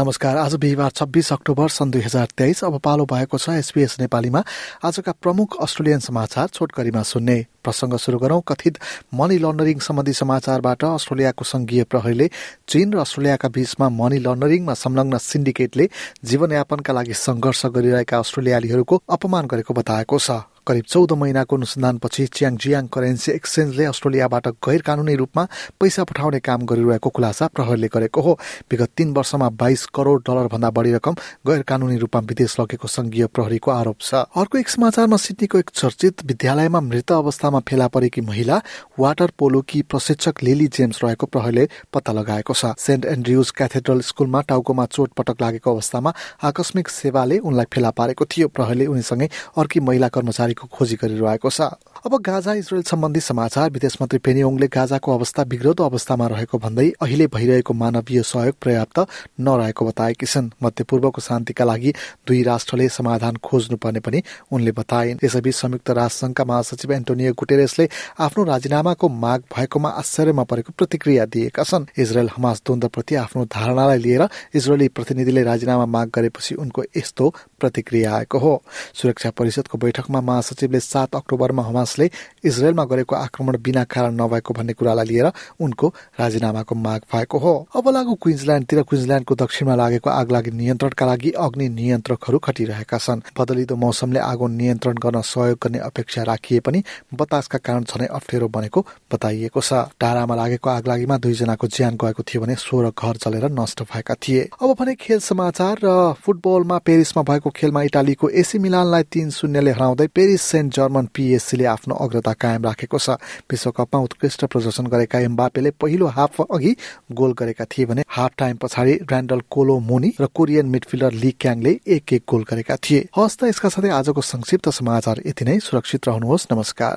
नमस्कार। आज बिहिबार छब्बिस अक्टोबर सन् दुई हजार तेइस। अब पालो भएको छ एसपीएस नेपालीमा। आजका प्रमुख अस्ट्रेलियन समाचार छोटकरीमा सुन्ने। प्रसंग शुरू गरौं। कथित मनी लन्डरिङ सम्बन्धी समाचारबाट अस्ट्रेलियाको संघीय प्रहरीले चीन र अस्ट्रेलियाका बीचमा मनी लन्डरिङमा संलग्न सिन्डिकेटले जीवनयापनका लागि संघर्ष गरिरहेका अस्ट्रेलियालीहरूको अपमान गरेको बताएको छ। करिब चौध महिनाको अनुसन्धानपछि च्याङ जियाङ करेन्सी एक्सचेन्जले अस्ट्रेलियाबाट गैर कानूनी रूपमा पैसा पठाउने काम गरिरहेको खुलासा प्रहरले गरेको हो। विगत तीन वर्षमा बाइस करोड़ डलर भन्दा बढी रकम गैर कानूनी रूपमा विदेश लगेको संघीय प्रहरीको आरोप छ। अर्को एक समाचारमा सिडनीको एक चर्चित विद्यालयमा मृत अवस्थामा फेला परेकी महिला वाटर पोलोकी प्रशिक्षक लिली जेम्स रहेको प्रहरीले पत्ता लगाएको छ। सेन्ट एन्ड्रियुज क्याथेड्रल स्कुलमा टाउकोमा चोट पटक लागेको अवस्थामा आकस्मिक सेवाले उनलाई फेला पारेको थियो। प्रहरीले उनीसँगै अर्की महिला कर्मचारी खोजी गरिरहेको छ। अब गाजा इजरायल सम्बन्धी समाचार विदेश मन्त्री पेनियोङले गाजाको अवस्था बिग्रदो अवस्थामा रहेको भन्दै अहिले भइरहेको मानवीय सहयोग पर्याप्त नरहेको बताएकी छन्। मध्यपूर्वको शान्तिका लागि दुई राष्ट्रले समाधान खोज्नुपर्ने पनि उनले बताइन् यसैबीच संयुक्त राष्ट्र संघका महासचिव एन्टोनियो गुटेरेसले आफ्नो राजीनामाको माग भएकोमा आश्चर्यमा परेको प्रतिक्रिया दिएका छन्। इजरायल हमास द्वन्द्वप्रति आफ्नो धारणालाई लिएर इजरायली प्रतिनिधिले राजीनामा माग गरेपछि उनको यस्तो प्रतिक्रिया आएको हो। सुरक्षा परिषदको बैठकमा महासचिवले सात अक्टोबरमा हमासले इजरायलमा गरेको आक्रमण बिना कारण नभएको भन्ने कुरालाई लिएर उनको राजीनामाको माग भएको हो। अब लागु क्विन्सल्याण्डतिर क्विन्सल्याण्डको दक्षिणमा लागेको आगलागी नियन्त्रणका लागि अग्नि नियन्त्रकहरू खटिरहेका छन्। बदलिदो मौसमले आगो नियन्त्रण गर्न सहयोग गर्ने अपेक्षा राखिए पनि बतासका कारण झनै अप्ठ्यारो बनेको बताइएको छ। टाढामा लागेको आगलागीमा दुईजनाको ज्यान गएको थियो भने सोह्र घर चलेर नष्ट भएका थिए। अब भने खेल समाचार र फुटबलमा पेरिसमा भएको खेलमा इटालीको एसी मिलानलाई तीन शून्यले हराउँदै पेरिस सेन्ट जर्मन पिएससीले आफ्नो अग्रता कायम राखेको छ। विश्वकपमा उत्कृष्ट प्रदर्शन गरेका एम्बापेले पहिलो हाफ अघि गोल गरेका थिए भने हाफ टाइम पछाडि ऱ्यान्डल कोलो मोनी र कोरियन मिडफिल्डर ली क्याङले एक एक गोल गरेका थिए। हस्त यसका साथै आजको संक्षिप्त समाचार यति नै। सुरक्षित रहनुहोस्। नमस्कार।